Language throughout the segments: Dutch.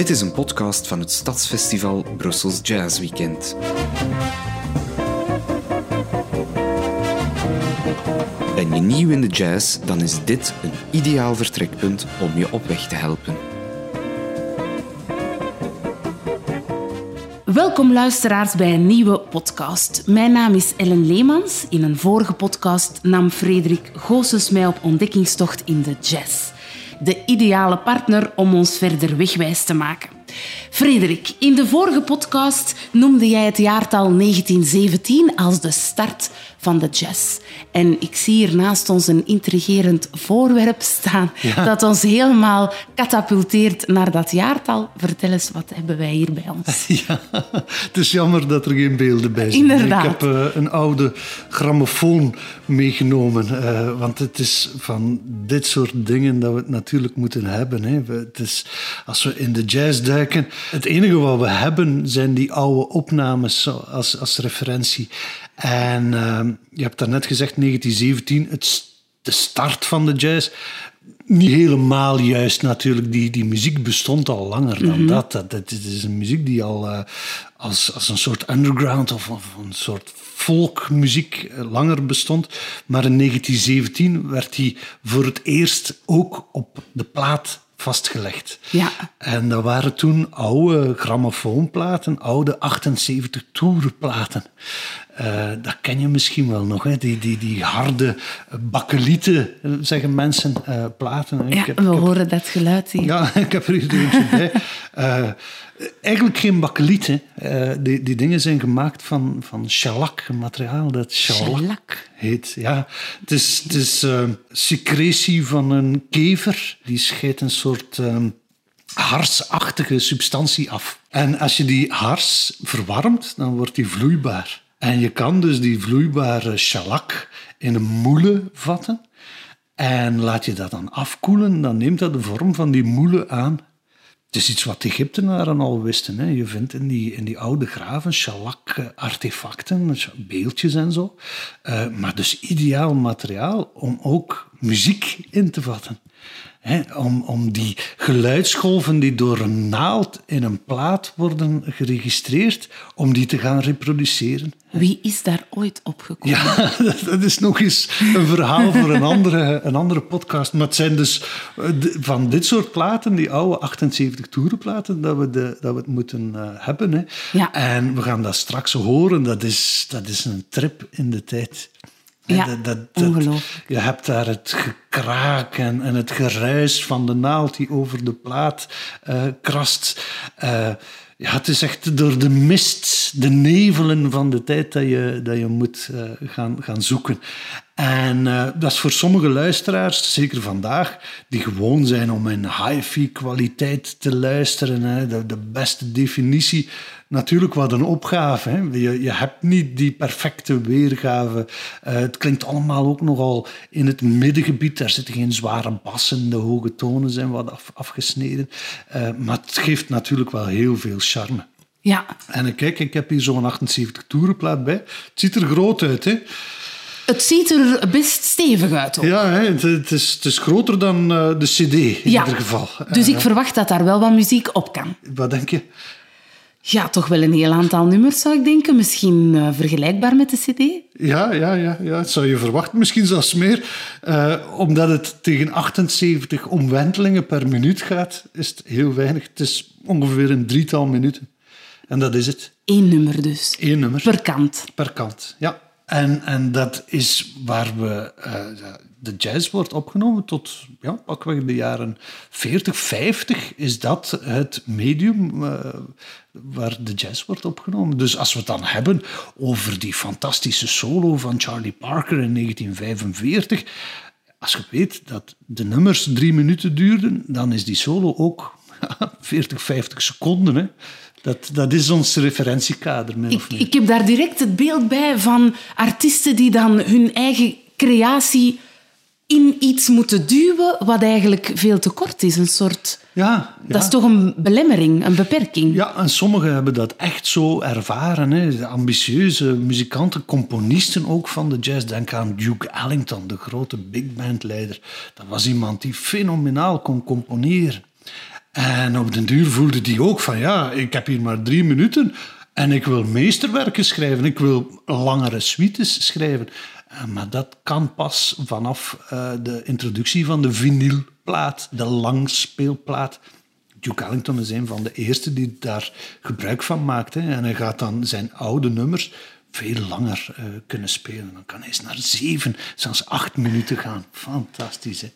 Dit is een podcast van het Stadsfestival Brussels Jazz Weekend. Ben je nieuw in de jazz, dan is dit een ideaal vertrekpunt om je op weg te helpen. Welkom luisteraars bij een nieuwe podcast. Mijn naam is Ellen Leemans. In een vorige podcast nam Frederik Goossens mij op ontdekkingstocht in de jazz. De ideale partner om ons verder wegwijs te maken. Frederik, in de vorige podcast noemde jij het jaartal 1917 als de start van de jazz. En ik zie hier naast ons een intrigerend voorwerp staan dat ons helemaal katapulteert naar dat jaartal. Vertel eens, wat hebben wij hier bij ons? Ja, het is jammer dat er geen beelden bij zijn. Inderdaad. Ik heb eh, een oude grammofoon meegenomen, eh, want het is van dit soort dingen dat we het natuurlijk moeten hebben. Hè. We- Het is, als we in de jazz duiken, het enige wat we hebben zijn die oude opnames als, als referentie. En eh, je hebt daarnet gezegd 1917, het, de start van de jazz niet helemaal juist natuurlijk. Die, die muziek bestond al langer dan dat. dat. Dat is een muziek die al eh, als, als een soort underground of, of een soort folkmuziek eh, langer bestond. Maar in 1917 werd die voor het eerst ook op de plaat vastgelegd. Ja. En dat waren toen oude grammofoonplaten, oude 78 toerenplaten. Eh, dat ken je misschien wel nog, hè? Die, die, die harde bakkelieten, zeggen mensen, eh, platen. hè. Ja, Ik heb- we heb- horen dat geluid hier. ja, ik heb er hier eentje bij. Eh, eigenlijk geen bakkeliet. hè. Eh, die, die dingen zijn gemaakt van, van shellac, een materiaal dat shellac, Shellac. heet. Ja, het is, het is secretie van een kever. Die scheidt een soort eh, harsachtige substantie af. En als je die hars verwarmt, dan wordt die vloeibaar. En je kan dus die vloeibare shellac in een moele vatten. En laat je dat dan afkoelen, dan neemt dat de vorm van die moele aan. Het is iets wat de Egyptenaren al wisten. Hè. Je vindt in die, in die oude graven shellac-artefacten, beeldjes en zo. Eh, maar dus ideaal materiaal om ook muziek in te vatten. Om, om die geluidsgolven die door een naald in een plaat worden geregistreerd, om die te gaan reproduceren. Wie is daar ooit opgekomen? Ja, dat is nog eens een verhaal voor een andere, een andere podcast. Maar het zijn dus eh, van dit soort platen, die oude 78 toerenplaten, dat we, de, dat we het moeten eh, hebben. Ja. En we gaan dat straks horen. Dat is, dat is een trip in de tijd. Ja, dat- dat- dat- ongelooflijk. Je hebt daar het gekraak en, en het geruis van de naald die over de plaat eh, krast. Eh, ja, het is echt door de mist, de nevelen van de tijd dat je, dat je moet eh, gaan, gaan zoeken. En dat is voor sommige luisteraars, zeker vandaag, die gewoon zijn om in hi-fi kwaliteit te luisteren, hè, de, de beste definitie, natuurlijk wat een opgave. Hè. Je, je hebt niet die perfecte weergave. Eh, het klinkt allemaal ook nogal in het middengebied. Daar zitten geen zware bassen, de hoge tonen zijn wat af, afgesneden. Eh, maar het geeft natuurlijk wel heel veel charme. Ja, En eh, kijk, ik heb hier zo'n 78 toerenplaat bij. Het ziet er groot uit, hè? het ziet er best stevig uit. ook. Ja, hè? Het, het is, het is groter dan de CD in Ja. ieder geval. Dus ik verwacht dat daar wel wat muziek op kan. wat denk je? Ja, toch wel een heel aantal nummers zou ik denken. Misschien eh, vergelijkbaar met de CD. Ja, ja, ja, ja, dat zou je verwachten. Misschien zelfs meer. Eh, omdat het tegen 78 omwentelingen per minuut gaat, is het heel weinig. Het is ongeveer een drietal minuten. En dat is het. Eén nummer dus. Eén nummer. Per kant. per kant. Ja. En, en dat is waar we, eh, de jazz wordt opgenomen tot ja, pakweg de jaren 40, 50 is dat het medium eh, waar de jazz wordt opgenomen. Dus als we het dan hebben over die fantastische solo van Charlie Parker in 1945, als je weet dat de nummers drie minuten duurden, dan is die solo ook 40, 50 seconden. Hè. Dat, dat is ons referentiekader, min Ik, ik heb daar direct het beeld bij van artiesten die dan hun eigen creatie in iets moeten duwen wat eigenlijk veel te kort is. Een soort... Ja, Dat is toch een belemmering, een beperking? Ja, en sommigen hebben dat echt zo ervaren. Hè. De ambitieuze muzikanten, componisten ook van de jazz. Denk aan Duke Ellington, de grote big band leider. Dat was iemand die fenomenaal kon componeren. En op den duur voelde die ook van ja, ik heb hier maar drie minuten en ik wil meesterwerken schrijven, ik wil langere suites schrijven. Eh, Maar dat kan pas vanaf eh, de introductie van de vinylplaat, de langspeelplaat. Duke Ellington is een van de eerste die daar gebruik van maakt. En hij gaat dan zijn oude nummers veel langer eh, kunnen spelen. Dan kan hij eens naar zeven, zelfs acht minuten gaan. Fantastisch, hè?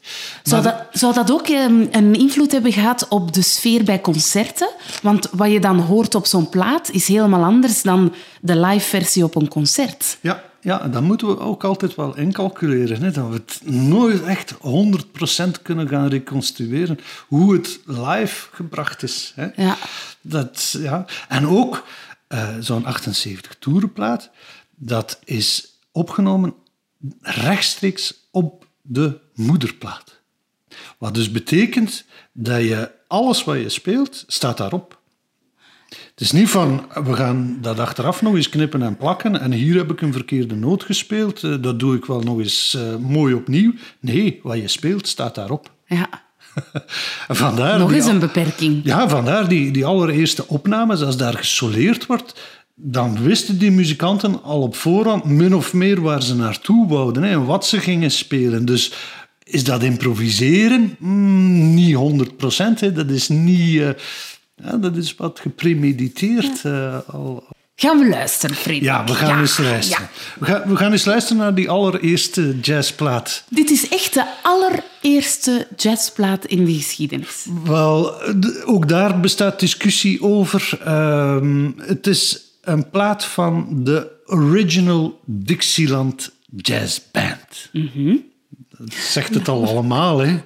Zou dat, zou dat ook ehm, een invloed hebben gehad op de sfeer bij concerten? Want wat je dan hoort op zo'n plaat is helemaal anders dan de live versie op een concert. Ja, ja, dat moeten we ook altijd wel incalculeren. Hè? Dat we het nooit echt 100% kunnen gaan reconstrueren hoe het live gebracht is. Hè? Ja. Dat, ja. En ook eh, zo'n 78 toerenplaat, dat is opgenomen rechtstreeks op de moederplaat. Wat dus betekent dat je alles wat je speelt, staat daarop. Het is niet van, we gaan dat achteraf nog eens knippen en plakken en hier heb ik een verkeerde noot gespeeld, eh, dat doe ik wel nog eens eh, mooi opnieuw. Nee, wat je speelt, staat daarop. Ja. Vandaar Nog eens een beperking. ja, vandaar die, die allereerste opnames, als daar gesoleerd wordt, dan wisten die muzikanten al op voorhand min of meer waar ze naartoe wouden hè, en wat ze gingen spelen. Dus is dat improviseren? Mm, niet 100 procent. Dat is niet... eh, ja, dat is wat gepremediteerd. eh, al. Gaan we luisteren, Frederik? Ja, we gaan Ja, eens luisteren. ja. We, gaan, we gaan eens luisteren naar die allereerste jazzplaat. Dit is echt de allereerste jazzplaat in de geschiedenis. Wel, ook daar bestaat discussie over. Ehm, het is een plaat van de Original Dixieland Jazz Band. Dat zegt het al allemaal, hè?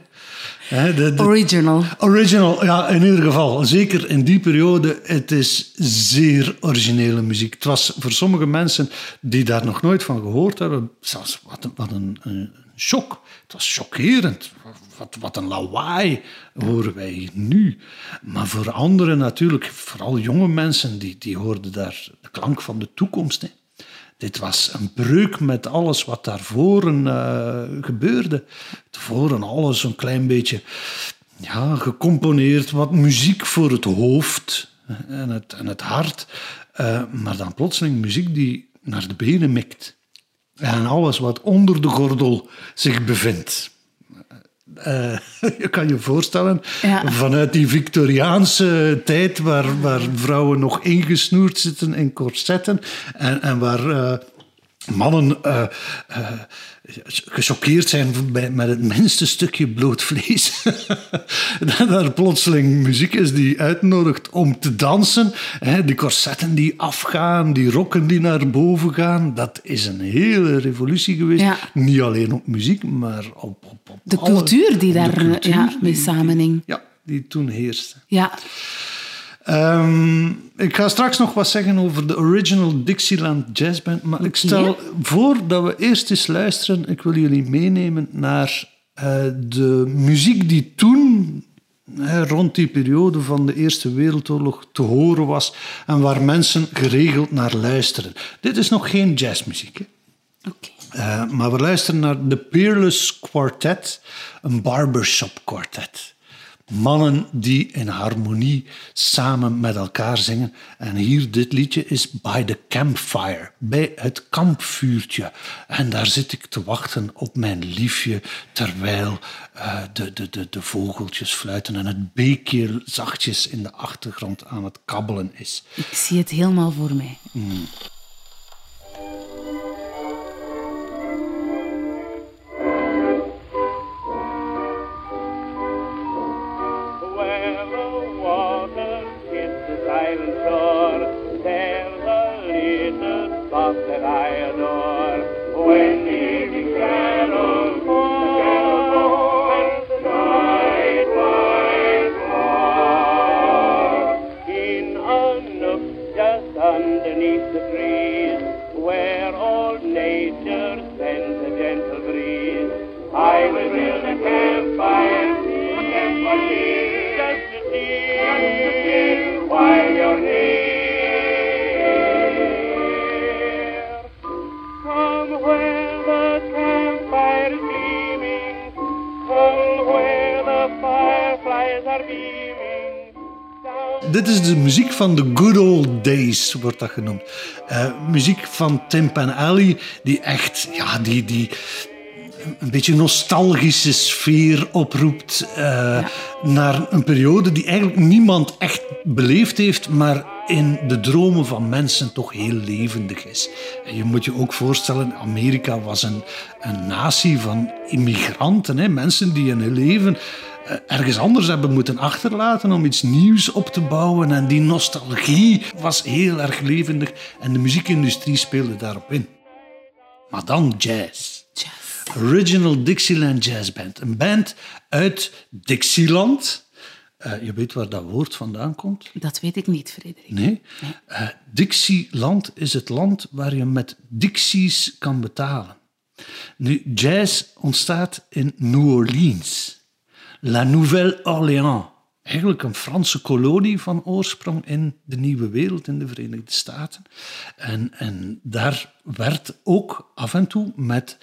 Hè, de- de- Original. Original, ja, in ieder geval. Zeker in die periode, het is zeer originele muziek. Het was voor sommige mensen die daar nog nooit van gehoord hebben, zelfs wat een, wat een, een shock. Het was chockerend. Wat, wat een lawaai horen wij nu. Maar voor anderen natuurlijk, vooral jonge mensen, die, die hoorden daar de klank van de toekomst. Hè. Dit was een breuk met alles wat daarvoor eh, gebeurde. Tevoren alles een klein beetje ja, gecomponeerd, wat muziek voor het hoofd en het, en het hart. Eh, maar dan plotseling muziek die naar de benen mikt. En alles wat onder de gordel zich bevindt. Eh, je kan je voorstellen, Ja. vanuit die Victoriaanse tijd, waar, waar vrouwen nog ingesnoerd zitten in corsetten en, en waar eh, mannen gechoqueerd zijn bij, met het minste stukje bloot vlees. dat er plotseling muziek is die uitnodigt om te dansen. Hè, die corsetten die afgaan, die rokken die naar boven gaan. Dat is een hele revolutie geweest. Ja. Niet alleen op muziek, maar op, op, op De alle- cultuur die daar eh, ja, mee samenhing. Ja, die toen heerste. Ja. Ehm, ik ga straks nog wat zeggen over de Original Dixieland Jazz Band. Maar ik stel voor dat we eerst eens luisteren. Ik wil jullie meenemen naar eh, de muziek die toen, rond die periode van de Eerste Wereldoorlog, te horen was. En waar mensen geregeld naar luisteren. Dit is nog geen jazzmuziek. Hè? Oké. Eh, maar we luisteren naar de Peerless Quartet, een barbershop quartet. Mannen die in harmonie samen met elkaar zingen. En hier, dit liedje is By the Campfire, bij het kampvuurtje. En daar zit ik te wachten op mijn liefje, terwijl eh, de, de, de, de vogeltjes fluiten en het beekje zachtjes in de achtergrond aan het kabbelen is. Ik zie het helemaal voor mij. Where dit is de muziek van de good old days, wordt dat genoemd. Eh, muziek van Tim Pan Alley, die echt, ja, die, die een beetje nostalgische sfeer oproept eh, naar een periode die eigenlijk niemand echt beleefd heeft, maar in de dromen van mensen toch heel levendig is. En je moet je ook voorstellen, Amerika was een, een natie van immigranten, hè, mensen die in hun leven ergens anders hebben moeten achterlaten om iets nieuws op te bouwen. En die nostalgie was heel erg levendig en de muziekindustrie speelde daarop in. Maar dan jazz. Jazz. Original Dixieland Jazz Band. Een band uit Dixieland. Eh, je weet waar dat woord vandaan komt? Dat weet ik niet, Frederik. Nee. Eh, Dixieland is het land waar je met dixies kan betalen. Nu, jazz ontstaat in New Orleans. La Nouvelle-Orléans. Eigenlijk een Franse kolonie van oorsprong in de Nieuwe Wereld, in de Verenigde Staten. En, en daar werd ook af en toe met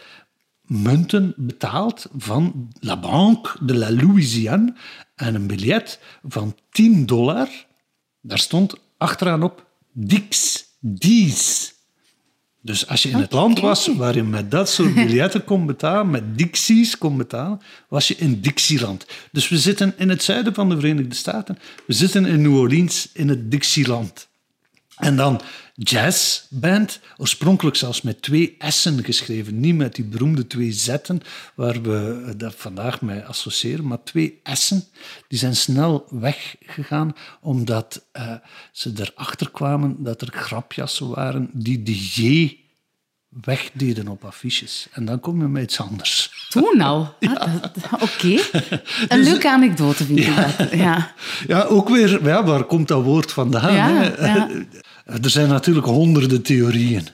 munten betaald van La Banque de la Louisiane. En een biljet van 10 dollar, daar stond achteraan op Dix, Dies. Dus als je in het land was waar je met dat soort biljetten kon betalen, met Dixies kon betalen, was je in Dixieland. Dus we zitten in het zuiden van de Verenigde Staten. We zitten in New Orleans in het Dixieland. En dan jazzband, oorspronkelijk zelfs met twee S'en geschreven, niet met die beroemde twee Z'en waar we dat vandaag mee associëren, maar twee S'en. Die zijn snel weggegaan omdat eh, ze erachter kwamen dat er grapjassen waren die de J wegdeden op affiches. En dan kom je met iets anders. Toen al? Ah, Oké. Een leuke anekdote vind ik dat. Ja. Ja, ook weer, ja, waar komt dat woord vandaan? Hè? ja. Er zijn natuurlijk honderden theorieën.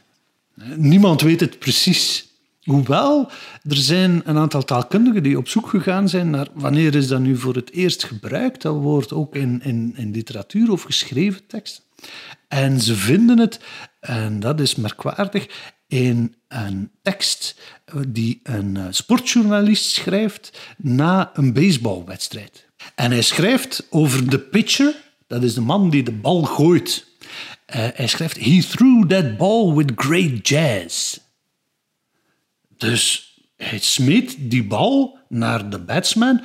Niemand weet het precies. Hoewel, er zijn een aantal taalkundigen die op zoek gegaan zijn naar wanneer is dat nu voor het eerst gebruikt, dat woord ook in, in, in literatuur of geschreven tekst. En ze vinden het, en dat is merkwaardig, in een tekst die een eh, sportjournalist schrijft na een baseballwedstrijd. En hij schrijft over de pitcher, dat is de man die de bal gooit. Eh, hij schrijft: He threw that ball with great jazz. Dus hij smeet die bal naar de batsman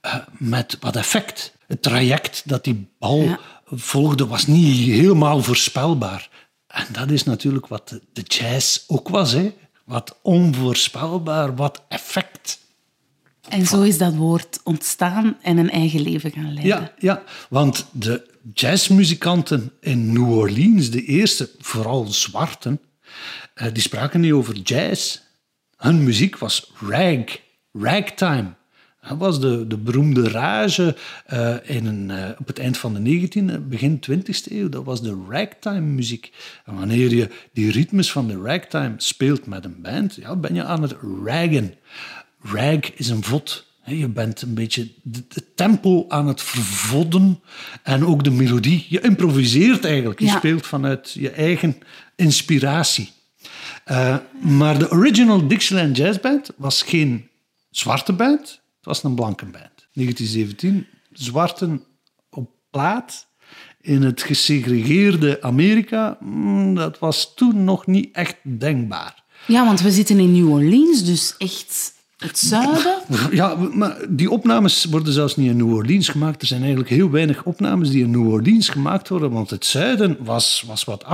eh, met wat effect. Het traject dat die bal Ja. volgde was niet helemaal voorspelbaar. En dat is natuurlijk wat de, jazz ook was. Hè? Wat onvoorspelbaar, wat effect. En zo is dat woord ontstaan en een eigen leven gaan leiden. Ja, ja, want de jazzmuzikanten in New Orleans, de eerste, vooral zwarten, eh, die spraken niet over jazz. Hun muziek was rag, ragtime. Dat was de, de beroemde rage eh, in een, eh, op het eind van de 19e, begin 20e eeuw. Dat was de ragtime muziek. En wanneer je die ritmes van de ragtime speelt met een band, ja, ben je aan het raggen. Rag is een vod. Je bent een beetje de, de tempo aan het vervodden en ook de melodie. Je improviseert eigenlijk. Je Ja. speelt vanuit je eigen inspiratie. Eh, maar de original Dixieland Jazz Band was geen zwarte band, het was een blanke band. 1917, zwarten op plaat in het gesegregeerde Amerika, mm, dat was toen nog niet echt denkbaar. Ja, want we zitten in New Orleans, dus echt het zuiden. Ja, maar die opnames worden zelfs niet in New Orleans gemaakt. Er zijn eigenlijk heel weinig opnames die in New Orleans gemaakt worden, want het zuiden was, was wat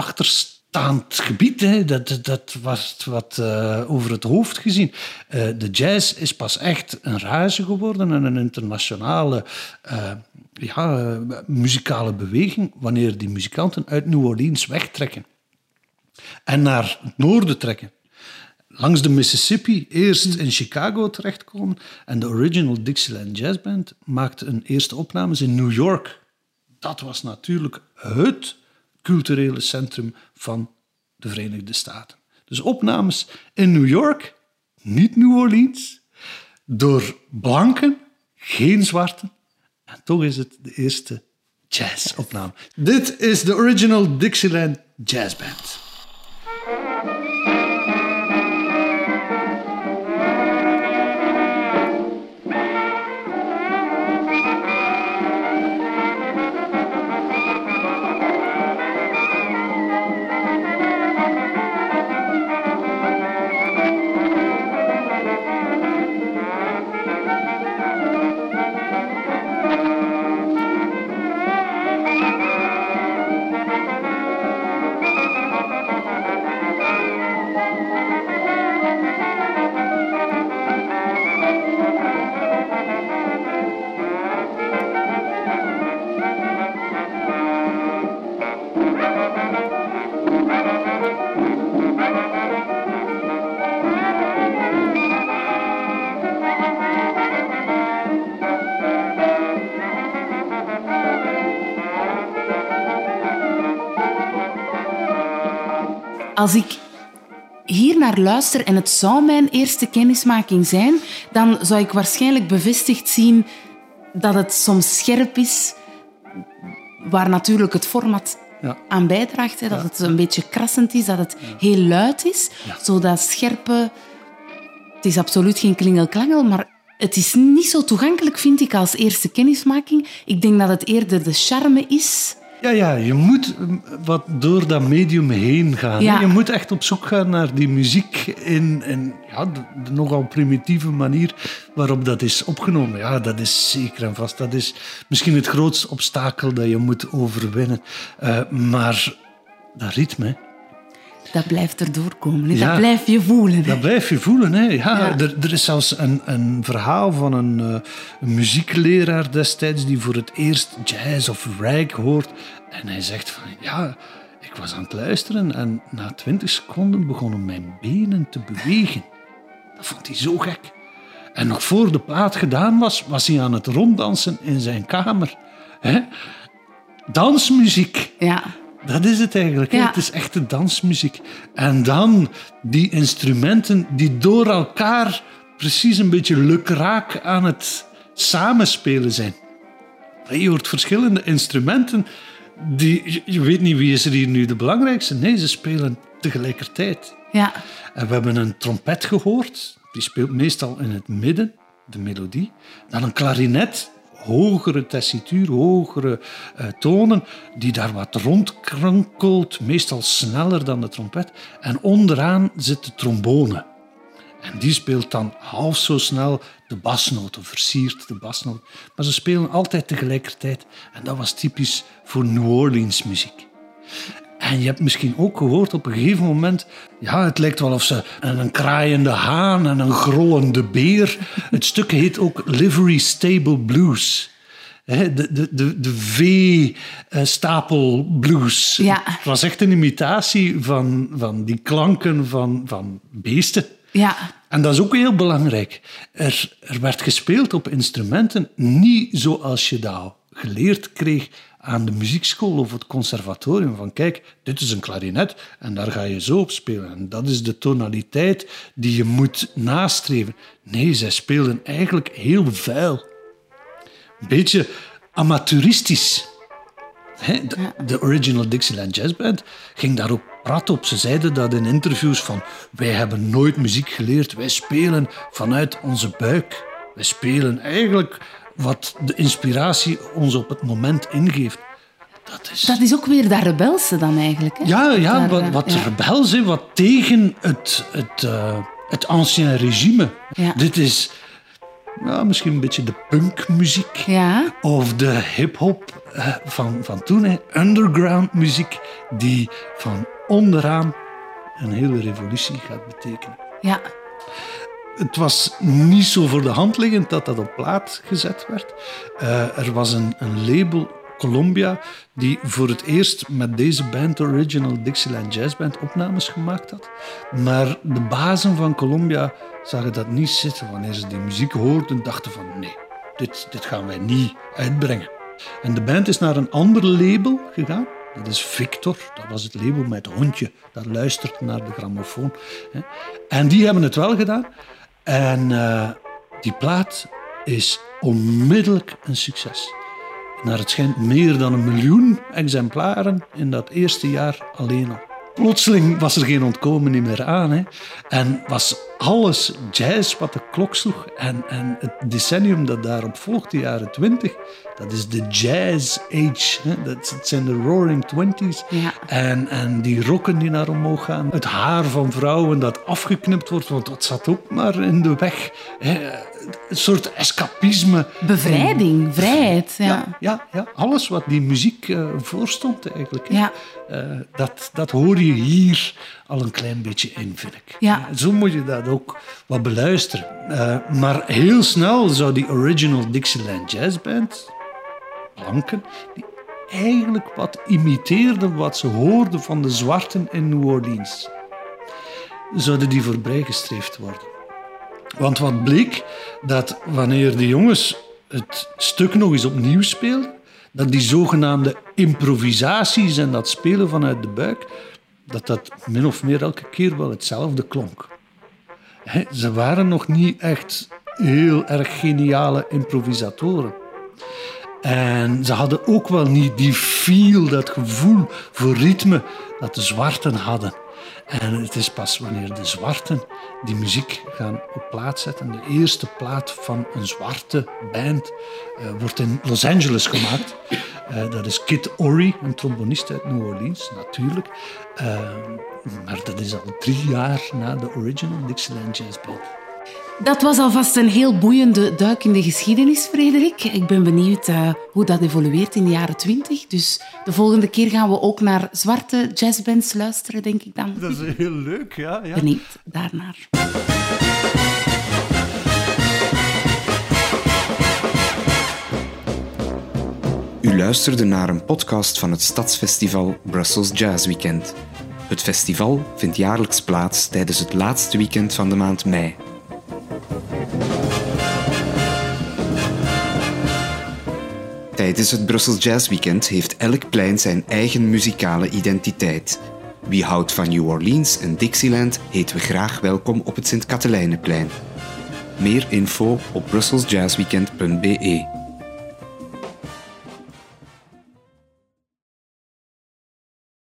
achterstaand gebied. Hè. Dat, dat- was wat eh, over het hoofd gezien. Eh, de jazz is pas echt een rage geworden en een internationale eh, ja, muzikale beweging wanneer die muzikanten uit New Orleans wegtrekken en naar het noorden trekken langs de Mississippi eerst in Chicago terechtkomen. En de original Dixieland Jazz Band maakte een eerste opnames in New York. Dat was natuurlijk het culturele centrum van de Verenigde Staten. Dus opnames in New York, niet New Orleans, door blanken, geen zwarten. En toch is het de eerste jazzopname. Dit is de original Dixieland Jazz Band. Als ik hier naar luister en het zou mijn eerste kennismaking zijn, dan zou ik waarschijnlijk bevestigd zien dat het soms scherp is, waar natuurlijk het format Ja. aan bijdraagt. Hè, dat het een beetje krassend is, dat het heel luid is. Zo dat scherpe... Het is absoluut geen klingelklangel, maar het is niet zo toegankelijk, vind ik, als eerste kennismaking. Ik denk dat het eerder de charme is. Ja, ja, je moet wat door dat medium heen gaan. Ja. Je moet echt op zoek gaan naar die muziek in, in ja, de, de nogal primitieve manier waarop dat is opgenomen. Ja, dat is zeker en vast. Dat is misschien het grootste obstakel dat je moet overwinnen. Eh, maar dat ritme, Dat blijft er doorkomen. hè. Ja. Dat blijf je voelen. hè. Dat blijf je voelen. Hè? Ja, Ja. Er, er is zelfs een, een verhaal van een, eh, een muziekleraar destijds die voor het eerst jazz of rag hoort. En hij zegt van ja, ik was aan het luisteren en na twintig seconden begonnen mijn benen te bewegen. Dat vond hij zo gek. En nog voor de plaat gedaan was, was hij aan het ronddansen in zijn kamer. Hè? Dansmuziek. Ja. Dat is het eigenlijk. Ja. Het is echte dansmuziek. En dan die instrumenten die door elkaar precies een beetje lukraak aan het samenspelen zijn. Je hoort verschillende instrumenten. Die, je- je weet niet wie is er hier nu de belangrijkste. Nee, ze spelen tegelijkertijd. Ja. En we hebben een trompet gehoord. Die speelt meestal in het midden, de melodie. Dan een klarinet, hogere tessituur, hogere eh, tonen, die daar wat rondkrankelt, meestal sneller dan de trompet. En onderaan zit de trombone. En die speelt dan half zo snel de basnoten, versiert de basnoten. Maar ze spelen altijd tegelijkertijd. En dat was typisch voor New Orleans muziek. En je hebt misschien ook gehoord op een gegeven moment... Ja, het lijkt wel of ze een, kraaiende haan en een grollende beer... Het stuk heet ook Livery Stable Blues. De de, de, de V-stapel blues. Ja. Het was echt een imitatie van, van die klanken van, van beesten. Ja. En dat is ook heel belangrijk. Er, er werd gespeeld op instrumenten niet zoals je dat geleerd kreeg aan de muziekschool of het conservatorium. Van kijk, dit is een klarinet en daar ga je zo op spelen. En dat is de tonaliteit die je moet nastreven. Nee, zij speelden eigenlijk heel vuil. Een beetje amateuristisch. De, de original Dixieland Jazz Band ging daar ook prat op. Ze zeiden dat in interviews van wij hebben nooit muziek geleerd, wij spelen vanuit onze buik. Wij spelen eigenlijk wat de inspiratie ons op het moment ingeeft. Dat is... Dat is ook weer dat rebelse dan eigenlijk. Hè? Ja, ja Daar, wat, eh, wat ja. rebels, wat tegen het, het, eh, het ancien regime. Ja. Dit is misschien een beetje de punkmuziek. Ja. Of de hip-hop eh, van, van toen, hè. underground muziek, die van onderaan een hele revolutie gaat betekenen. Ja. Het was niet zo voor de hand liggend dat dat op plaat gezet werd. Eh, er was een, een label, Columbia, die voor het eerst met deze band, Original Dixieland Jazz Band, opnames gemaakt had. Maar de bazen van Columbia zagen dat niet zitten. Wanneer ze die muziek hoorden, dachten van nee, dit, dit gaan wij niet uitbrengen. En de band is naar een ander label gegaan. Dat is Victor, dat was het label met het hondje dat luistert naar de grammofoon. En die hebben het wel gedaan. En eh, die plaat is onmiddellijk een succes. Naar het schijnt meer dan een miljoen exemplaren in dat eerste jaar alleen al. Plotseling was er geen ontkomen meer aan. Hè. En was alles jazz wat de klok sloeg. En, en het decennium dat daarop volgt, de jaren twintig, dat is de jazz age. Hè. Dat, het zijn de roaring twenties. Ja. En, en die rokken die naar omhoog gaan. Het haar van vrouwen dat afgeknipt wordt, want dat zat ook maar in de weg. Hè. Een soort escapisme. Bevrijding, vrijheid. Ja. Ja, ja, ja, alles wat die muziek eh, voorstond eigenlijk. hè. Ja. Eh, dat, dat hoor je hier al een klein beetje in, vind ik. Ja. Eh, Zo moet je dat wat beluisteren. Eh, maar heel snel zou die original Dixieland Jazz Band, blanken, die eigenlijk wat imiteerden wat ze hoorden van de zwarten in New Orleans, zouden die voorbijgestreefd worden. Want wat bleek, dat wanneer de jongens het stuk nog eens opnieuw speelden, dat die zogenaamde improvisaties en dat spelen vanuit de buik, dat dat min of meer elke keer wel hetzelfde klonk. Ze waren nog niet echt heel erg geniale improvisatoren. En ze hadden ook wel niet die feel, dat gevoel voor ritme dat de zwarten hadden. En het is pas wanneer de zwarten die muziek gaan op plaat zetten. De eerste plaat van een zwarte band eh, wordt in Los Angeles gemaakt. Eh, dat is Kid Ory, een trombonist uit New Orleans, natuurlijk. Eh, maar dat is al drie jaar na de original Dixieland Jazz Band. Dat was alvast een heel boeiende duik in de geschiedenis, Frederik. Ik ben benieuwd uh, hoe dat evolueert in de jaren twintig. Dus de volgende keer gaan we ook naar zwarte jazzbands luisteren, denk ik dan. Dat is heel leuk, ja. ja. Benieuwd daarnaar. U luisterde naar een podcast van het Stadsfestival Brussels Jazz Weekend. Het festival vindt jaarlijks plaats tijdens het laatste weekend van de maand mei. Tijdens het Brussels Jazz Weekend heeft elk plein zijn eigen muzikale identiteit. Wie houdt van New Orleans en Dixieland heten we graag welkom op het Sint-Katelijnenplein. Meer info op brusselsjazzweekend.be.